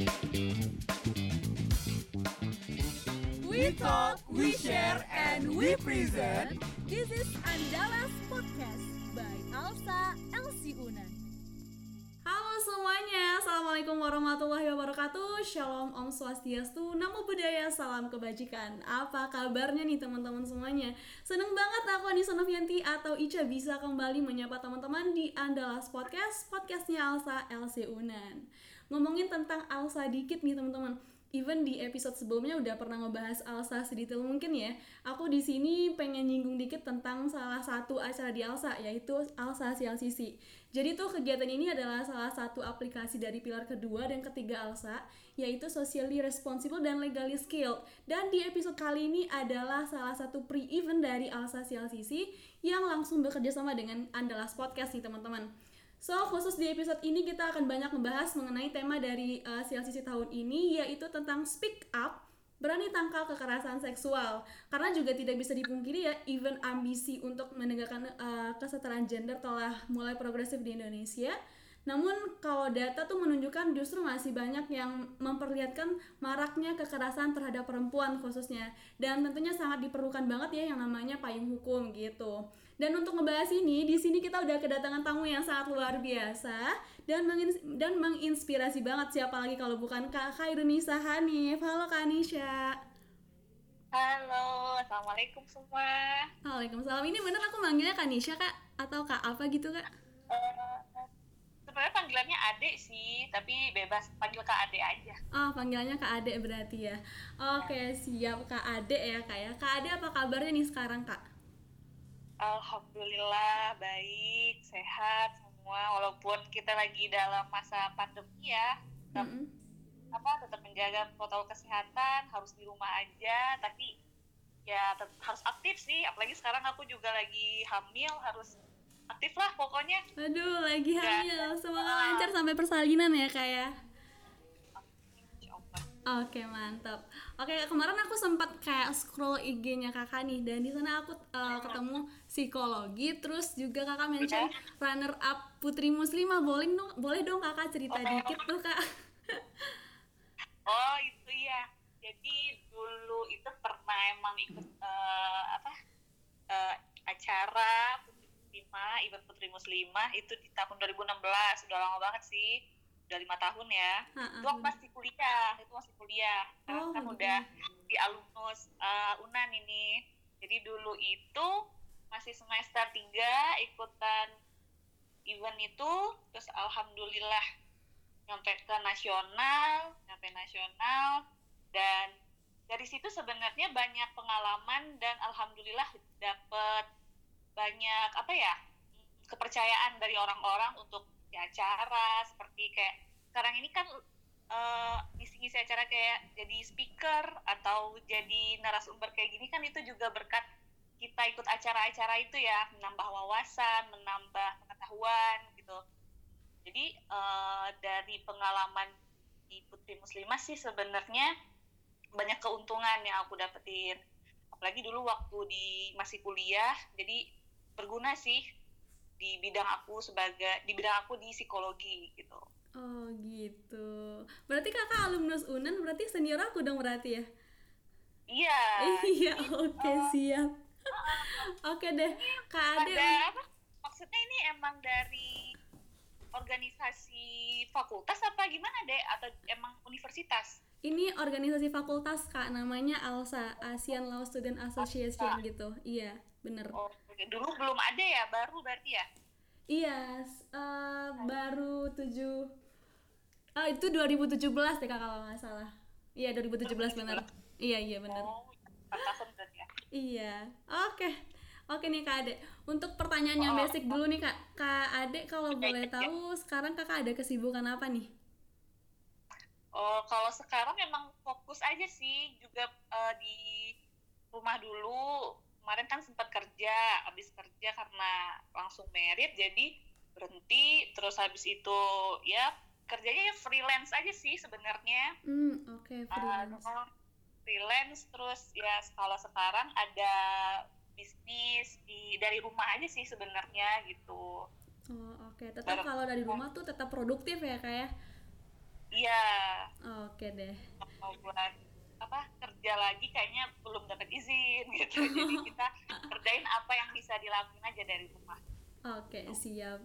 We talk, we share, and we present. This is Andalas Podcast by Alsa Elsie Unan. Halo semuanya, Assalamualaikum warahmatullahi wabarakatuh Shalom Om Swastiastu, Namo Buddhaya, Salam Kebajikan Apa kabarnya nih teman-teman semuanya? Seneng banget aku Anissa Novianti atau Ica bisa kembali menyapa teman-teman di Andalas Podcast Podcastnya Alsa LC Unan Ngomongin tentang Alsa dikit nih teman-teman even di episode sebelumnya udah pernah ngebahas Alsa sedetail mungkin ya. Aku di sini pengen nyinggung dikit tentang salah satu acara di Alsa yaitu Alsa CLCC. Jadi tuh kegiatan ini adalah salah satu aplikasi dari pilar kedua dan ketiga Alsa yaitu socially responsible dan legally skilled. Dan di episode kali ini adalah salah satu pre-event dari Alsa CLCC yang langsung bekerja sama dengan Andalas Podcast nih teman-teman. So, khusus di episode ini kita akan banyak membahas mengenai tema dari uh, CLCC tahun ini yaitu tentang speak up, berani tangkal kekerasan seksual. Karena juga tidak bisa dipungkiri ya, even ambisi untuk menegakkan uh, kesetaraan gender telah mulai progresif di Indonesia. Namun kalau data tuh menunjukkan justru masih banyak yang memperlihatkan maraknya kekerasan terhadap perempuan khususnya dan tentunya sangat diperlukan banget ya yang namanya payung hukum gitu. Dan untuk ngebahas ini di sini kita udah kedatangan tamu yang sangat luar biasa dan mengins dan menginspirasi banget siapa lagi kalau bukan Kak Khairunisa Hanif. Halo Kak Anisha. Halo, assalamualaikum semua. Waalaikumsalam. Ini bener aku manggilnya Kak Nisha Kak atau Kak apa gitu Kak? Uh, sebenarnya panggilannya Ade sih, tapi bebas panggil Kak Ade aja. Oh, panggilannya Kak Ade berarti ya. Oke, siap Kak Ade ya Kak ya. Kak Ade apa kabarnya nih sekarang Kak? Alhamdulillah baik, sehat semua. Walaupun kita lagi dalam masa pandemi ya, tetap, mm -hmm. apa tetap menjaga protokol kesehatan, harus di rumah aja. Tapi ya tetap harus aktif sih. Apalagi sekarang aku juga lagi hamil, harus aktif lah pokoknya. Aduh, lagi hamil. Semoga lancar sampai persalinan ya kak ya. Oke mantap. Oke kemarin aku sempat kayak scroll IG-nya kakak nih dan di sana aku uh, ketemu psikologi terus juga kakak mention runner up putri muslimah. Boleh dong boleh dong kakak cerita dikit tuh kak. oh itu ya. Jadi dulu itu pernah emang ikut uh, apa uh, acara muslimah event putri muslimah itu di tahun 2016 udah lama banget sih. Udah lima tahun ya. Ha, itu aku masih kuliah. Itu masih kuliah. Sekarang oh, kan udah di alumnus uh, unan ini. Jadi dulu itu masih semester tiga ikutan event itu terus alhamdulillah nyampe ke nasional nyampe nasional dan dari situ sebenarnya banyak pengalaman dan alhamdulillah dapet banyak apa ya kepercayaan dari orang-orang untuk di acara seperti kayak sekarang ini kan uh, ngisi-ngisi acara kayak jadi speaker atau jadi narasumber kayak gini kan itu juga berkat kita ikut acara-acara itu ya menambah wawasan, menambah pengetahuan gitu. Jadi uh, dari pengalaman di Putri Muslimah sih sebenarnya banyak keuntungan yang aku dapetin. Apalagi dulu waktu di masih kuliah, jadi berguna sih di bidang aku sebagai di bidang aku di psikologi gitu. Oh gitu. Berarti kakak alumnus Unan berarti senior aku dong berarti ya? Iya. iya oke okay, uh, siap. Oke deh kak Ade. maksudnya ini emang dari organisasi fakultas apa gimana deh atau emang universitas? Ini organisasi fakultas kak namanya ALSA Asian Law Student Association ALSA. gitu. Iya bener. Oh, dulu belum ada ya, baru berarti ya? Iya, uh, baru tujuh. Oh itu 2017 deh kak kalau nggak salah. Iya 2017 bener. Iya iya bener. Oh, ya? Iya, oke. Okay. Oke nih Kak Ade, untuk pertanyaan yang oh, basic dulu nih Kak. Kak Ade kalau boleh tahu sekarang Kakak ada kesibukan apa nih? Oh, kalau sekarang memang fokus aja sih juga uh, di rumah dulu. Kemarin kan sempat kerja, habis kerja karena langsung merit jadi berhenti. Terus habis itu ya kerjanya ya freelance aja sih sebenarnya. Hmm, oke okay, freelance. Uh, freelance terus ya kalau sekarang ada bisnis di dari rumah aja sih sebenarnya gitu. Oh, oke. Okay. Tetap kalau dari rumah tuh tetap produktif ya, kayak. iya oke deh mau buat apa kerja lagi kayaknya belum dapat izin gitu jadi kita kerjain apa yang bisa dilakuin aja dari rumah Oke, siap.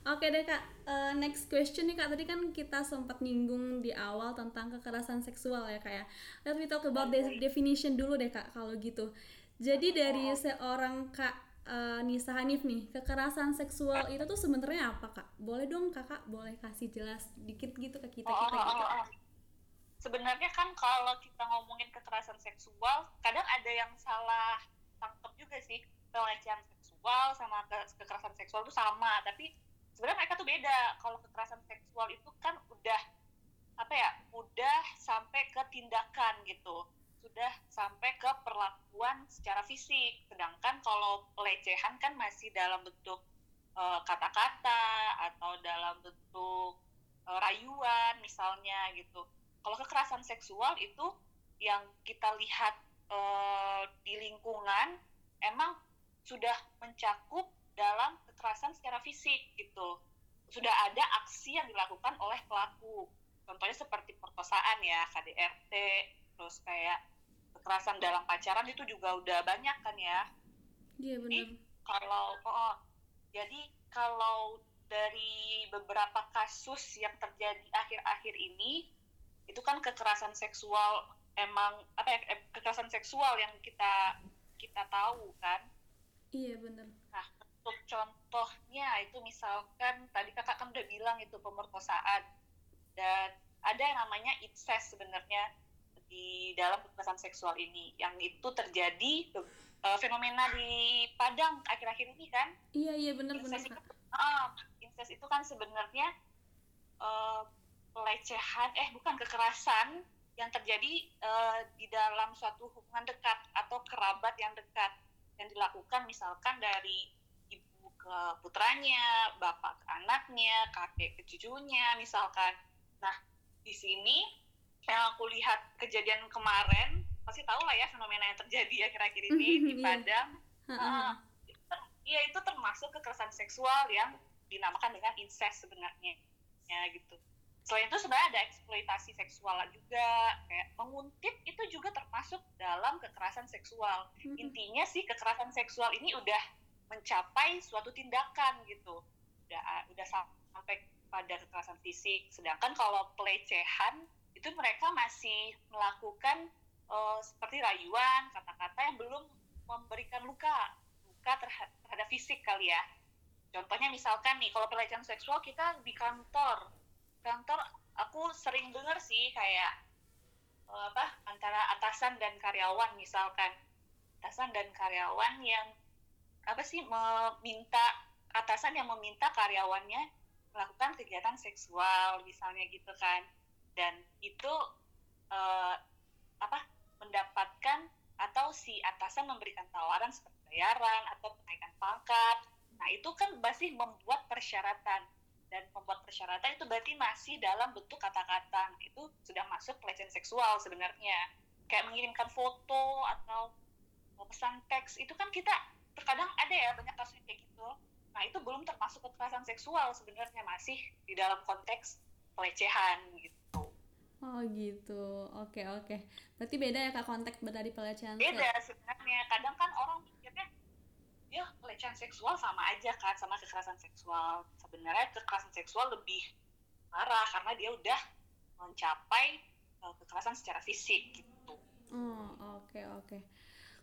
Oke deh Kak, uh, next question nih Kak. Tadi kan kita sempat nyinggung di awal tentang kekerasan seksual ya Kak ya. Let me talk about the definition dulu deh Kak kalau gitu. Jadi dari seorang Kak uh, Nisa Hanif nih, kekerasan seksual itu tuh sebenarnya apa Kak? Boleh dong Kakak boleh kasih jelas dikit gitu ke kita kita oh, gitu. Oh, oh, oh. Sebenarnya kan kalau kita ngomongin kekerasan seksual, kadang ada yang salah tangkap juga sih pelecehan seksual sama ke kekerasan seksual itu sama tapi sebenarnya mereka tuh beda. Kalau kekerasan seksual itu kan udah apa ya udah sampai ke tindakan gitu. Sudah sampai ke perlakuan secara fisik. Sedangkan kalau pelecehan kan masih dalam bentuk eh, kata-kata uh, atau dalam bentuk uh, rayuan misalnya gitu. Kalau kekerasan seksual itu yang kita lihat uh, di lingkungan emang sudah mencakup dalam kekerasan secara fisik gitu. Sudah ada aksi yang dilakukan oleh pelaku. Contohnya seperti perkosaan ya KDRT terus kayak kekerasan dalam pacaran itu juga udah banyak kan ya. Iya benar. jadi kalau oh, jadi kalau dari beberapa kasus yang terjadi akhir-akhir ini itu kan kekerasan seksual emang apa ya eh, kekerasan seksual yang kita kita tahu kan. Iya benar. Untuk contohnya itu misalkan tadi kakak kan udah bilang itu pemerkosaan dan ada yang namanya incest sebenarnya di dalam kekerasan seksual ini yang itu terjadi uh, fenomena di Padang akhir-akhir ini kan? Iya iya benar benar. Itu, uh, incest itu kan sebenarnya uh, pelecehan eh bukan kekerasan yang terjadi uh, di dalam suatu hubungan dekat atau kerabat yang dekat yang dilakukan misalkan dari ke putranya, bapak ke anaknya, kakek ke cucunya misalkan. Nah, di sini yang aku lihat kejadian kemarin, pasti tahu lah ya fenomena yang terjadi akhir-akhir ini di iya. Padang. Uh, ya itu termasuk kekerasan seksual yang dinamakan dengan incest sebenarnya ya gitu selain itu sebenarnya ada eksploitasi seksual juga kayak menguntit itu juga termasuk dalam kekerasan seksual intinya sih kekerasan seksual ini udah mencapai suatu tindakan gitu. Udah udah sampai pada kekerasan fisik. Sedangkan kalau pelecehan itu mereka masih melakukan uh, seperti rayuan kata-kata yang belum memberikan luka luka terhadap fisik kali ya. Contohnya misalkan nih kalau pelecehan seksual kita di kantor. Kantor aku sering dengar sih kayak uh, apa antara atasan dan karyawan misalkan. Atasan dan karyawan yang apa sih meminta atasan yang meminta karyawannya melakukan kegiatan seksual misalnya gitu kan. Dan itu uh, apa mendapatkan atau si atasan memberikan tawaran seperti bayaran atau kenaikan pangkat. Nah itu kan masih membuat persyaratan. Dan membuat persyaratan itu berarti masih dalam bentuk kata-kata. Nah, itu sudah masuk pelecehan seksual sebenarnya. Kayak mengirimkan foto atau pesan teks. Itu kan kita terkadang ada ya banyak kasus kayak gitu nah itu belum termasuk kekerasan seksual sebenarnya masih di dalam konteks pelecehan gitu oh gitu oke oke berarti beda ya kak konteks dari pelecehan beda sebenarnya kadang kan orang mikirnya ya pelecehan seksual sama aja kan sama kekerasan seksual sebenarnya kekerasan seksual lebih parah karena dia udah mencapai uh, kekerasan secara fisik gitu. Oh oke okay, oke. Okay.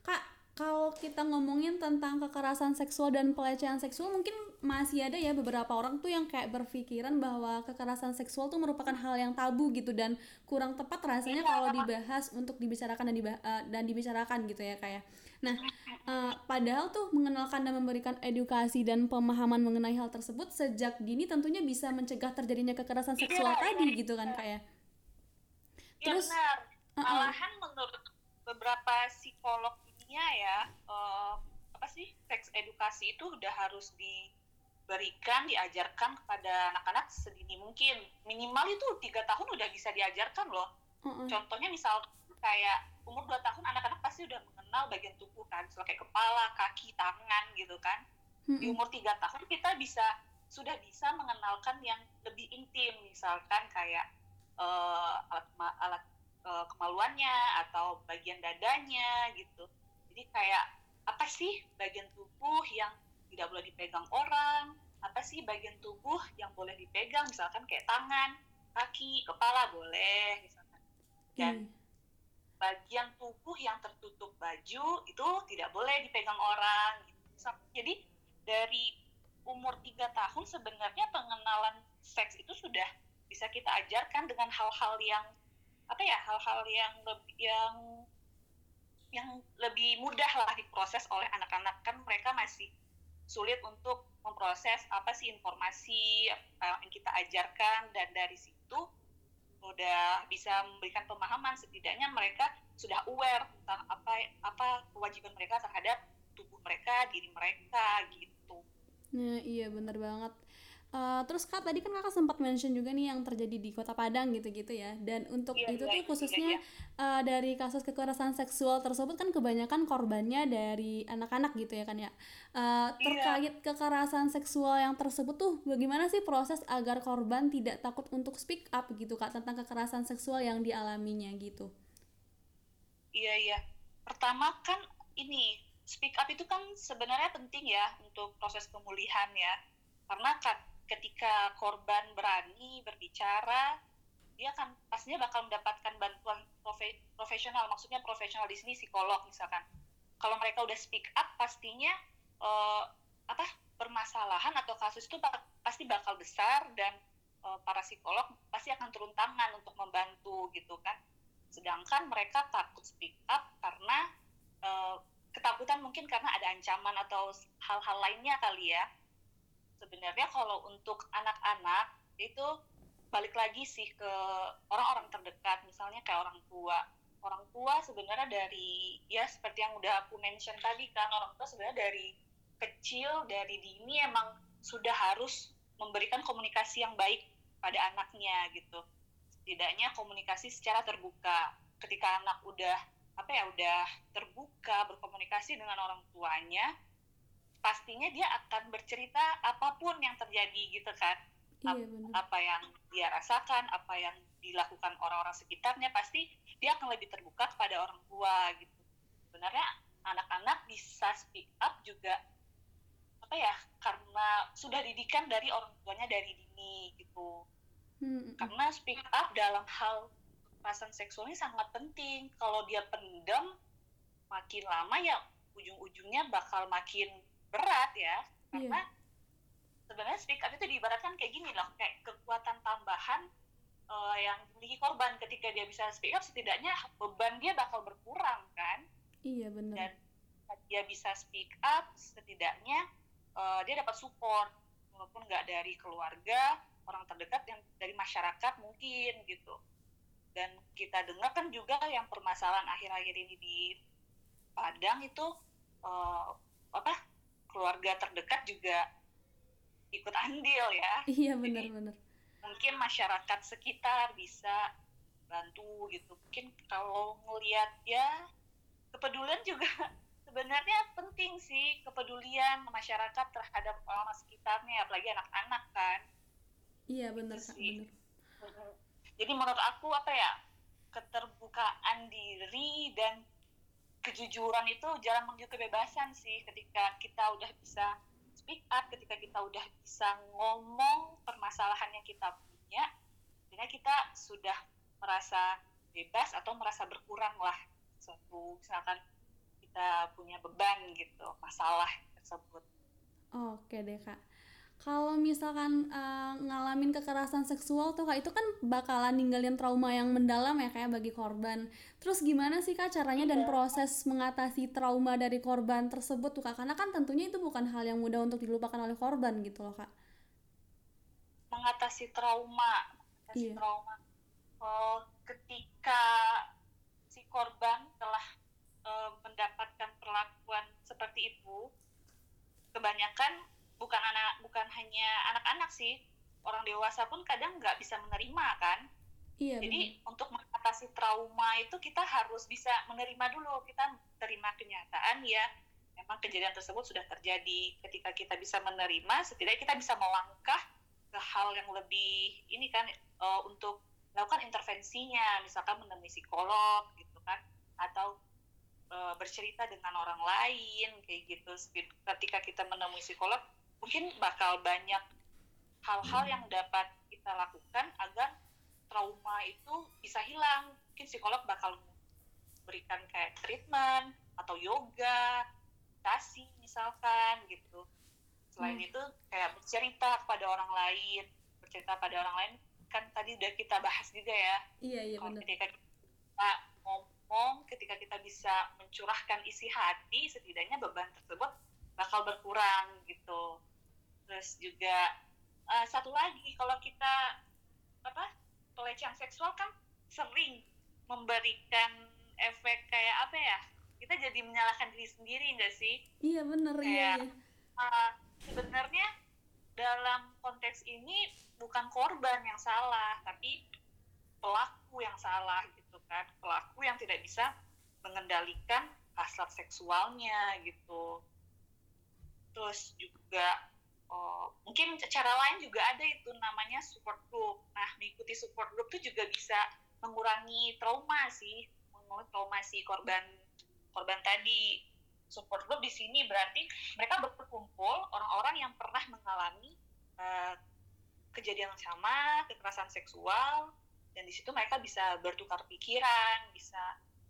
Kak kalau kita ngomongin tentang kekerasan seksual dan pelecehan seksual mungkin masih ada ya beberapa orang tuh yang kayak berpikiran bahwa kekerasan seksual tuh merupakan hal yang tabu gitu dan kurang tepat rasanya iya, kalau dibahas untuk dibicarakan dan, dibah uh, dan dibicarakan gitu ya kayak. Ya. Nah, uh, padahal tuh mengenalkan dan memberikan edukasi dan pemahaman mengenai hal tersebut sejak dini tentunya bisa mencegah terjadinya kekerasan iya, seksual iya, tadi iya, gitu kan kayak. Ya. Terus benar. Malahan uh -uh. menurut beberapa psikolog harusnya ya uh, apa sih seks edukasi itu udah harus diberikan diajarkan kepada anak-anak sedini mungkin minimal itu tiga tahun udah bisa diajarkan loh mm-hmm. contohnya misal kayak umur dua tahun anak-anak pasti udah mengenal bagian tubuh kan kayak kepala kaki tangan gitu kan mm-hmm. di umur tiga tahun kita bisa sudah bisa mengenalkan yang lebih intim misalkan kayak uh, alat alat uh, kemaluannya atau bagian dadanya gitu jadi kayak apa sih bagian tubuh yang tidak boleh dipegang orang apa sih bagian tubuh yang boleh dipegang misalkan kayak tangan kaki kepala boleh misalkan dan hmm. bagian tubuh yang tertutup baju itu tidak boleh dipegang orang gitu. jadi dari umur tiga tahun sebenarnya pengenalan seks itu sudah bisa kita ajarkan dengan hal-hal yang apa ya hal-hal yang lebih yang yang lebih mudah lah diproses oleh anak-anak. Kan mereka masih sulit untuk memproses apa sih informasi yang kita ajarkan dan dari situ udah bisa memberikan pemahaman. Setidaknya mereka sudah aware tentang apa apa kewajiban mereka terhadap tubuh mereka diri mereka gitu. Nah iya benar banget Uh, terus kak tadi kan kakak sempat mention juga nih yang terjadi di kota Padang gitu-gitu ya. Dan untuk iya, itu iya, tuh iya, khususnya iya, iya. Uh, dari kasus kekerasan seksual tersebut kan kebanyakan korbannya dari anak-anak gitu ya kan ya. Uh, terkait kekerasan seksual yang tersebut tuh bagaimana sih proses agar korban tidak takut untuk speak up gitu kak tentang kekerasan seksual yang dialaminya gitu? Iya iya. Pertama kan ini speak up itu kan sebenarnya penting ya untuk proses pemulihan ya. Karena kan ketika korban berani berbicara dia kan pastinya bakal mendapatkan bantuan profe profesional maksudnya profesional di sini psikolog misalkan. Kalau mereka udah speak up pastinya uh, apa permasalahan atau kasus itu pasti bakal besar dan uh, para psikolog pasti akan turun tangan untuk membantu gitu kan. Sedangkan mereka takut speak up karena uh, ketakutan mungkin karena ada ancaman atau hal-hal lainnya kali ya sebenarnya kalau untuk anak-anak itu balik lagi sih ke orang-orang terdekat. Misalnya kayak orang tua. Orang tua sebenarnya dari ya seperti yang udah aku mention tadi kan orang tua sebenarnya dari kecil dari dini emang sudah harus memberikan komunikasi yang baik pada anaknya gitu. Setidaknya komunikasi secara terbuka. Ketika anak udah apa ya udah terbuka berkomunikasi dengan orang tuanya pastinya dia akan bercerita apa pun yang terjadi gitu kan. Iya, apa yang dia rasakan apa yang dilakukan orang-orang sekitarnya pasti dia akan lebih terbuka kepada orang tua gitu. Sebenarnya anak-anak bisa speak up juga apa ya karena sudah didikan dari orang tuanya dari dini gitu. Hmm. karena speak up dalam hal kekerasan seksual ini sangat penting. Kalau dia pendem makin lama ya ujung-ujungnya bakal makin berat ya iya. karena yeah. sebenarnya speak up itu diibaratkan kayak gini loh kayak kekuatan tambahan uh, yang dimiliki korban ketika dia bisa speak up setidaknya beban dia bakal berkurang kan iya benar dan dia bisa speak up setidaknya uh, dia dapat support walaupun nggak dari keluarga orang terdekat yang dari masyarakat mungkin gitu dan kita dengar kan juga yang permasalahan akhir-akhir ini di Padang itu uh, apa keluarga terdekat juga ikut andil ya. Iya benar-benar. Mungkin masyarakat sekitar bisa bantu gitu. Mungkin kalau ngelihat ya kepedulian juga sebenarnya penting sih kepedulian masyarakat terhadap orang sekitarnya apalagi anak-anak kan. Iya benar gitu sih. Benar. Jadi menurut aku apa ya keterbukaan diri dan kejujuran itu jalan menuju kebebasan sih ketika kita udah bisa speak up ketika kita udah bisa ngomong permasalahan yang kita punya jadi kita sudah merasa bebas atau merasa berkurang lah suatu misalkan kita punya beban gitu masalah tersebut. Oke deh kak kalau misalkan uh, ngalamin kekerasan seksual tuh kak itu kan bakalan ninggalin trauma yang mendalam ya kayak bagi korban. Terus gimana sih kak caranya dan iya. proses mengatasi trauma dari korban tersebut tuh kak? Karena kan tentunya itu bukan hal yang mudah untuk dilupakan oleh korban gitu loh kak. Mengatasi trauma, mengatasi iya. trauma. Oh, ketika si korban telah uh, mendapatkan perlakuan seperti itu, kebanyakan bukan anak bukan hanya anak-anak sih. Orang dewasa pun kadang nggak bisa menerima kan? Iya, jadi bener. untuk mengatasi trauma itu kita harus bisa menerima dulu. Kita terima kenyataan ya memang kejadian tersebut sudah terjadi. Ketika kita bisa menerima setidaknya kita bisa melangkah ke hal yang lebih ini kan uh, untuk lakukan intervensinya. Misalkan menemui psikolog gitu kan. Atau e, bercerita dengan orang lain kayak gitu. Ketika kita menemui psikolog mungkin bakal banyak hal-hal yang dapat kita lakukan agar trauma itu bisa hilang. Mungkin psikolog bakal berikan kayak treatment atau yoga meditasi misalkan gitu. Selain hmm. itu kayak bercerita kepada orang lain bercerita pada orang lain. Kan tadi udah kita bahas juga ya. Iya iya benar ketika kita ngomong ketika kita bisa mencurahkan isi hati setidaknya beban tersebut bakal berkurang gitu terus juga uh, satu lagi kalau kita apa pelecehan seksual kan sering memberikan efek kayak apa ya kita jadi menyalahkan diri sendiri enggak sih? Iya benar iya, iya. Uh, sebenarnya dalam konteks ini bukan korban yang salah tapi pelaku yang salah gitu kan. Pelaku yang tidak bisa mengendalikan hasrat seksualnya gitu. Terus juga oh, mungkin cara lain juga ada itu namanya support group nah mengikuti support group itu juga bisa mengurangi trauma sih mengurangi trauma si korban korban tadi support group di sini berarti mereka berkumpul orang-orang yang pernah mengalami uh, kejadian yang sama, kekerasan seksual, dan di situ mereka bisa bertukar pikiran, bisa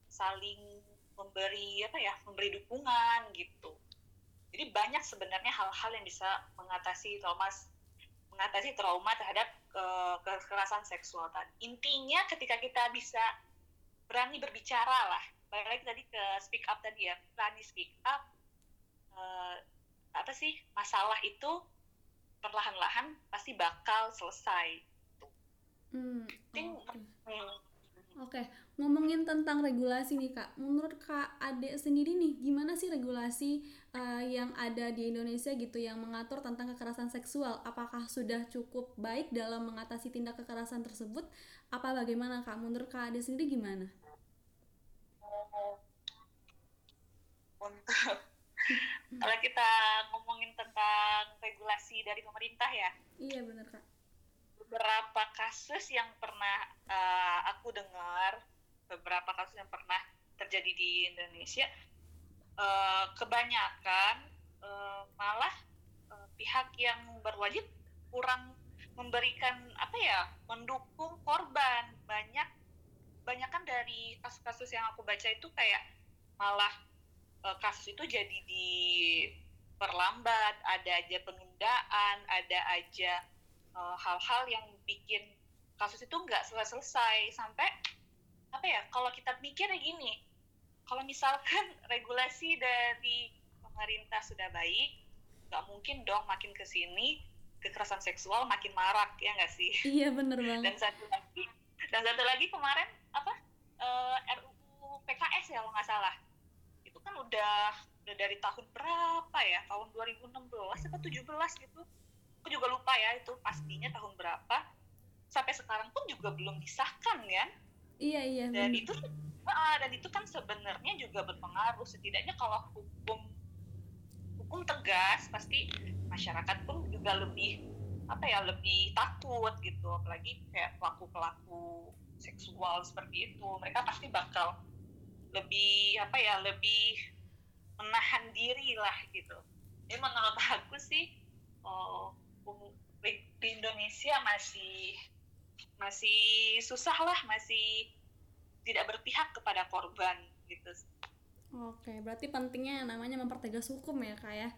saling memberi apa ya, memberi dukungan gitu. Jadi banyak sebenarnya hal-hal yang bisa mengatasi trauma mengatasi trauma terhadap ke, kekerasan seksual tadi. Intinya ketika kita bisa berani berbicara lah, balik lagi tadi ke speak up tadi ya, berani speak up, uh, apa sih masalah itu perlahan-lahan pasti bakal selesai. Hmm, Oke, okay. okay. Ngomongin tentang regulasi nih kak, menurut kak Ade sendiri nih, gimana sih regulasi uh, yang ada di Indonesia gitu yang mengatur tentang kekerasan seksual? Apakah sudah cukup baik dalam mengatasi tindak kekerasan tersebut? Apa bagaimana kak? Menurut kak Ade sendiri gimana? Untuk kalau kita ngomongin tentang regulasi dari pemerintah ya iya benar kak beberapa kasus yang pernah uh, aku dengar beberapa kasus yang pernah terjadi di Indonesia uh, kebanyakan uh, malah uh, pihak yang berwajib kurang memberikan apa ya mendukung korban. Banyak banyak kan dari kasus-kasus yang aku baca itu kayak malah uh, kasus itu jadi diperlambat, ada aja penundaan, ada aja hal-hal uh, yang bikin kasus itu nggak selesai-selesai sampai apa ya? Kalau kita mikir gini, kalau misalkan regulasi dari pemerintah sudah baik, nggak mungkin dong makin ke sini kekerasan seksual makin marak ya nggak sih? Iya bener banget. Dan satu lagi, dan satu lagi kemarin apa uh, eh, RUU PKS ya kalau nggak salah kan udah udah dari tahun berapa ya tahun 2016 atau 17 gitu aku juga lupa ya itu pastinya tahun berapa sampai sekarang pun juga belum disahkan kan iya iya dan bener. itu uh, dan itu kan sebenarnya juga berpengaruh. Setidaknya kalau hukum hukum tegas pasti masyarakat pun juga lebih apa ya lebih takut gitu. Apalagi kayak pelaku pelaku seksual seperti itu. Mereka pasti bakal lebih apa ya lebih menahan diri lah gitu. Jadi menurut aku sih oh, di Indonesia masih masih susah lah masih tidak berpihak kepada korban gitu Oke, berarti pentingnya namanya mempertegas hukum ya kak ya.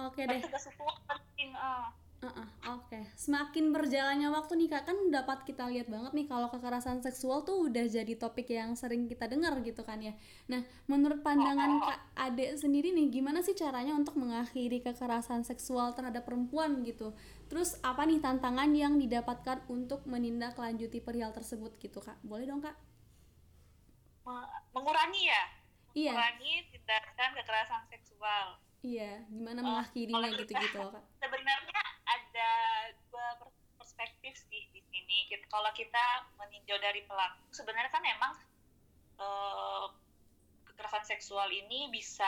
Oke deh. Mempertegas hukum penting. Uh. Uh -uh, Oke, okay. semakin berjalannya waktu nih kak kan dapat kita lihat banget nih kalau kekerasan seksual tuh udah jadi topik yang sering kita dengar gitu kan ya. Nah, menurut pandangan kak Ade sendiri nih, gimana sih caranya untuk mengakhiri kekerasan seksual terhadap perempuan gitu? Terus apa nih tantangan yang didapatkan untuk menindaklanjuti perihal tersebut gitu kak? Boleh dong kak? Mengurangi ya? Iya. Mengurangi tindakan kekerasan seksual. Iya, gimana mengakhirinya gitu-gitu kak? Sebenarnya ada dua perspektif sih di sini. Kalau kita meninjau dari pelaku, sebenarnya kan emang eh, kekerasan seksual ini bisa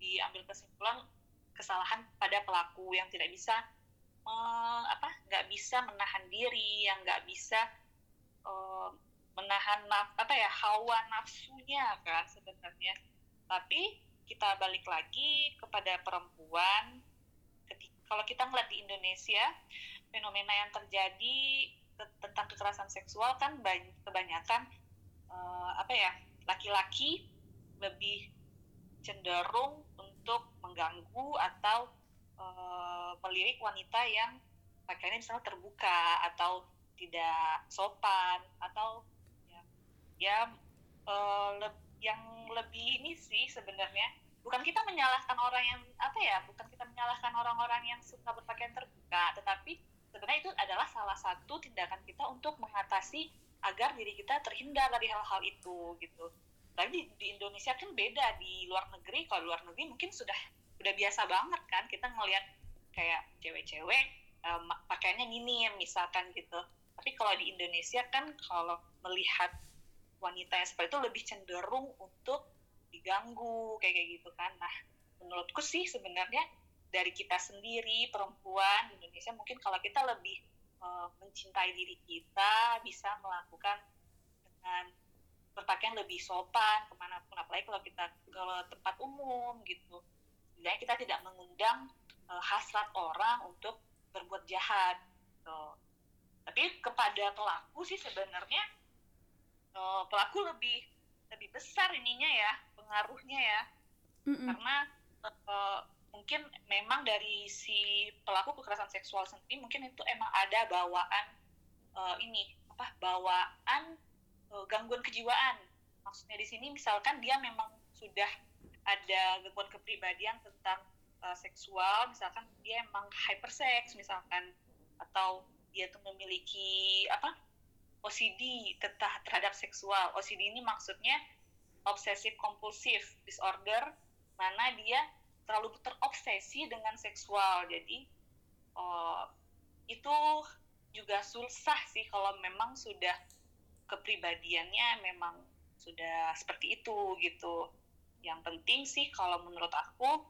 diambil kesimpulan kesalahan pada pelaku yang tidak bisa eh, apa nggak bisa menahan diri, yang nggak bisa eh, menahan naf apa ya hawa nafsunya kan sebenarnya tapi kita balik lagi kepada perempuan. Kalau kita ngeliat di Indonesia fenomena yang terjadi tentang kekerasan seksual kan banyak, kebanyakan uh, apa ya laki-laki lebih cenderung untuk mengganggu atau uh, melirik wanita yang pakaiannya misalnya terbuka atau tidak sopan atau ya, ya uh, le yang lebih ini sih sebenarnya. Bukan kita menyalahkan orang yang apa ya bukan kita menyalahkan orang-orang yang suka berpakaian terbuka tetapi sebenarnya itu adalah salah satu tindakan kita untuk mengatasi agar diri kita terhindar dari hal-hal itu gitu. Tapi di, di Indonesia kan beda. Di luar negeri kalau luar negeri mungkin sudah udah biasa banget kan kita ngelihat kayak cewek-cewek um, pakaiannya minim misalkan gitu. Tapi kalau di Indonesia kan kalau melihat wanita yang seperti itu lebih cenderung untuk diganggu kayak kayak gitu kan nah menurutku sih sebenarnya dari kita sendiri perempuan Indonesia mungkin kalau kita lebih uh, mencintai diri kita bisa melakukan dengan berpakaian lebih sopan ke mana pun apalagi kalau kita ke tempat umum gitu jadi kita tidak mengundang uh, hasrat orang untuk berbuat jahat gitu. tapi kepada pelaku sih sebenarnya uh, pelaku lebih lebih besar ininya ya pengaruhnya ya mm -mm. karena uh, mungkin memang dari si pelaku kekerasan seksual sendiri mungkin itu emang ada bawaan uh, ini apa bawaan uh, gangguan kejiwaan. Maksudnya di sini misalkan dia memang sudah ada gangguan kepribadian tentang uh, seksual, misalkan dia emang hypersex misalkan atau dia tuh memiliki apa OCD terhadap seksual. OCD ini maksudnya obsessive compulsive disorder mana dia terlalu terobsesi dengan seksual. Jadi uh, itu juga susah sih kalau memang sudah kepribadiannya memang sudah seperti itu gitu yang penting sih kalau menurut aku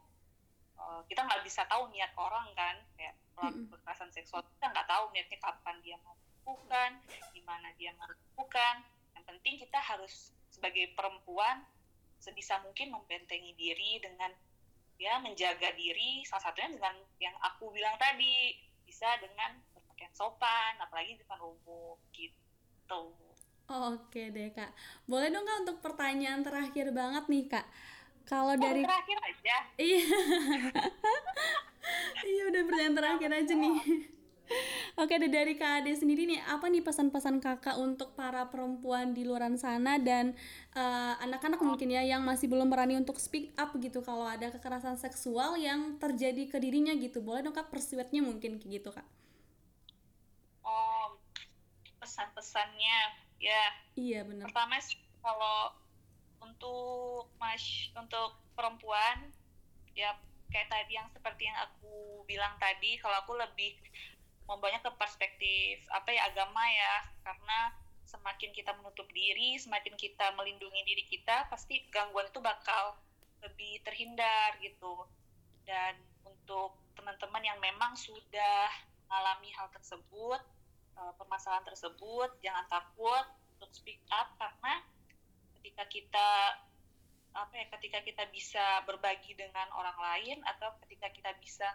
uh, kita nggak bisa tahu niat orang kan kayak pelaku kekerasan seksual kita nggak tahu niatnya kapan dia mau melakukan gimana dia mau melakukan yang penting kita harus sebagai perempuan sebisa mungkin membentengi diri dengan ya menjaga diri salah satunya dengan yang aku bilang tadi bisa dengan berpakaian sopan apalagi di depan umum gitu. Oke deh kak, boleh dong kak untuk pertanyaan terakhir banget nih kak. Kalau oh, dari terakhir aja. Iya. iya udah pertanyaan terakhir aja nih. Oke dari Kak Ade sendiri nih apa nih pesan-pesan kakak untuk para perempuan di luar sana dan uh, anak-anak mungkin ya yang masih belum berani untuk speak up gitu kalau ada kekerasan seksual yang terjadi ke dirinya gitu boleh dong kak persuadnya mungkin kayak gitu kak? Oh pesan-pesannya ya iya benar pertama kalau untuk mas untuk perempuan ya kayak tadi yang seperti yang aku bilang tadi kalau aku lebih membawanya ke perspektif apa ya agama ya karena semakin kita menutup diri semakin kita melindungi diri kita pasti gangguan itu bakal lebih terhindar gitu. Dan untuk teman-teman yang memang sudah mengalami hal tersebut uh, permasalahan tersebut jangan takut untuk speak up karena ketika kita apa ya ketika kita bisa berbagi dengan orang lain atau ketika kita bisa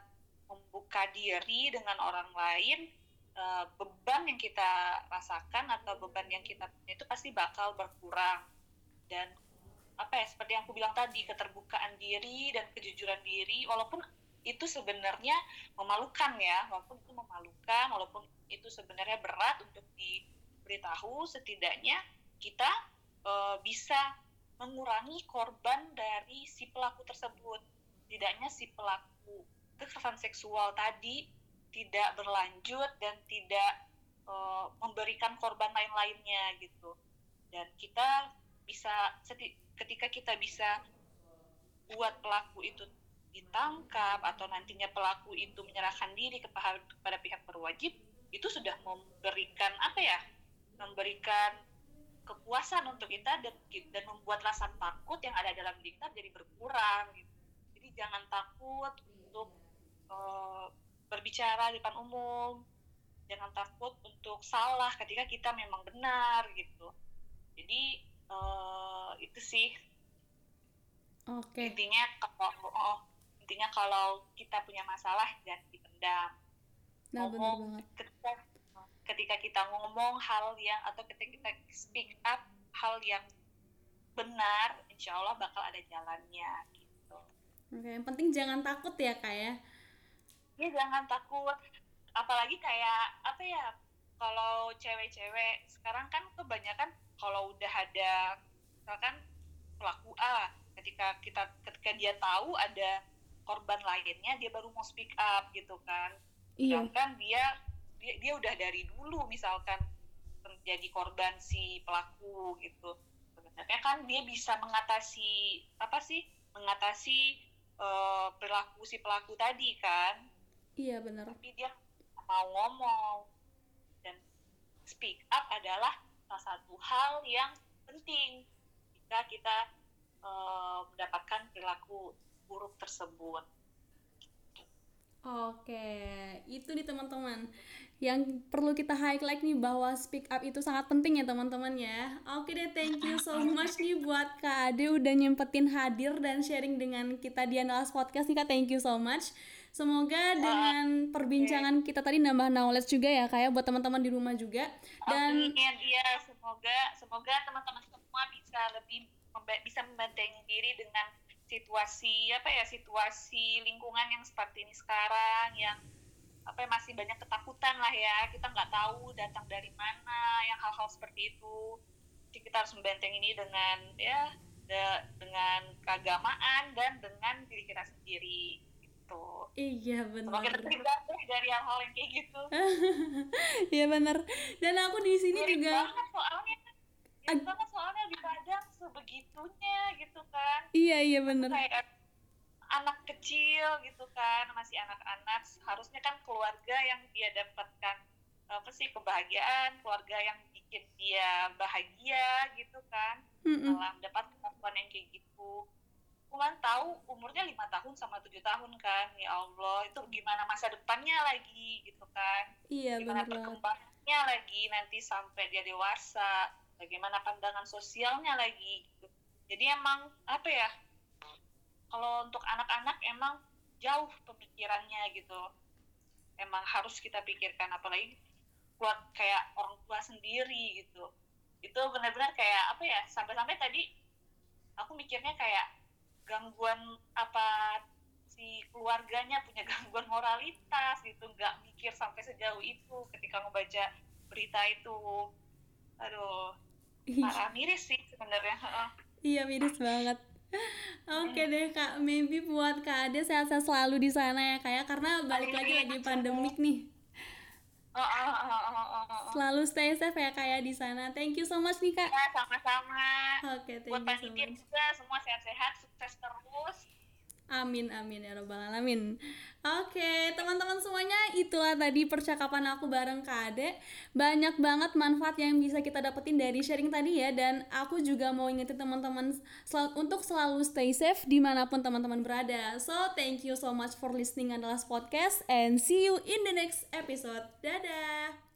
membuka diri dengan orang lain uh, beban yang kita rasakan atau beban yang kita punya itu pasti bakal berkurang. Dan apa ya seperti yang aku bilang tadi keterbukaan diri dan kejujuran diri walaupun itu sebenarnya memalukan ya walaupun itu memalukan walaupun itu sebenarnya berat untuk diberitahu setidaknya kita e, bisa mengurangi korban dari si pelaku tersebut. Setidaknya si pelaku kekerasan seksual tadi tidak berlanjut dan tidak e, memberikan korban lain-lainnya gitu. Dan kita bisa ketika kita bisa buat pelaku itu ditangkap atau nantinya pelaku itu menyerahkan diri kepada pihak berwajib itu sudah memberikan apa ya memberikan kepuasan untuk kita dan dan membuat rasa takut yang ada dalam diri kita jadi berkurang gitu. jadi jangan takut untuk uh, berbicara di depan umum. Jangan takut untuk salah ketika kita memang benar gitu. Jadi uh, itu sih. Oke. Okay. intinya kalau oh, intinya kalau kita punya masalah jangan dipendam. Nah, ngomong ketika ketika kita ngomong hal yang atau ketika kita speak up hal yang benar insya Allah bakal ada jalannya gitu. Oke yang penting jangan takut ya kak ya. Ya jangan takut. Apalagi kayak apa ya kalau cewek-cewek sekarang kan kebanyakan kalau udah ada misalkan pelaku A ketika kita ketika dia tahu ada korban lainnya dia baru mau speak up gitu kan. Iya. sedangkan dia dia dia udah dari dulu misalkan menjadi korban si pelaku gitu. Sebenarnya kan dia bisa mengatasi apa sih mengatasi uh, perilaku si pelaku tadi kan. Iya benar. Tapi dia mau ngomong. Dan speak up adalah salah satu hal yang penting jika kita uh, mendapatkan perilaku buruk tersebut. Oke, itu nih teman-teman yang perlu kita highlight nih bahwa speak up itu sangat penting ya teman-teman ya. Oke deh, thank you so much nih buat Kak Ade udah nyempetin hadir dan sharing dengan kita di Analas Podcast nih Kak, thank you so much. Semoga dengan perbincangan kita tadi nambah knowledge juga ya kayak ya, buat teman-teman di rumah juga dan iya semoga semoga teman-teman semua bisa lebih bisa membentengi diri dengan situasi apa ya situasi lingkungan yang seperti ini sekarang yang apa ya, masih banyak ketakutan lah ya. Kita nggak tahu datang dari mana yang hal-hal seperti itu. Jadi kita harus membentengi ini dengan ya de, dengan keagamaan dan dengan diri kita sendiri gitu. Iya benar. Semoga terhindar dari hal-hal yang kayak gitu. Iya benar. Dan aku di sini Mirip juga banget soalnya. Mirip banget soalnya di Padang sebegitunya gitu kan. Iya iya benar. kayak anak kecil gitu kan masih anak-anak. Harusnya kan keluarga yang dia dapatkan apa sih kebahagiaan keluarga yang bikin dia bahagia gitu kan. Mm -mm. dalam dapat kemampuan yang kayak gitu. Cuman tahu umurnya lima tahun sama tujuh tahun kan ya Allah. Itu gimana masa depannya lagi gitu kan. Iya, gimana perkembangannya lagi nanti sampai dia dewasa. Bagaimana pandangan sosialnya lagi gitu. jadi emang apa ya kalau untuk anak-anak emang jauh pemikirannya gitu. Emang harus kita pikirkan apalagi buat kayak orang tua sendiri gitu. Itu benar-benar kayak apa ya sampai-sampai tadi aku mikirnya kayak gangguan apa si keluarganya punya gangguan moralitas gitu. Nggak mikir sampai sejauh itu ketika membaca berita itu. Aduh parah miris sih sebenarnya iya miris banget Oke deh kak, maybe buat kak Ade sehat-sehat selalu di sana ya kak ya karena balik lagi lagi pandemik nih. Selalu stay safe ya kak ya di sana. Thank you so much nih kak. Ya sama-sama. Oke, thank buat you so much. juga semua sehat-sehat, sukses terus. Amin amin ya robbal alamin. Oke teman-teman semuanya itulah tadi percakapan aku bareng Kak Ade. Banyak banget manfaat yang bisa kita dapetin dari sharing tadi ya dan aku juga mau ingetin teman-teman sel untuk selalu stay safe di mana pun teman-teman berada. So thank you so much for listening adalah podcast and see you in the next episode. Dadah.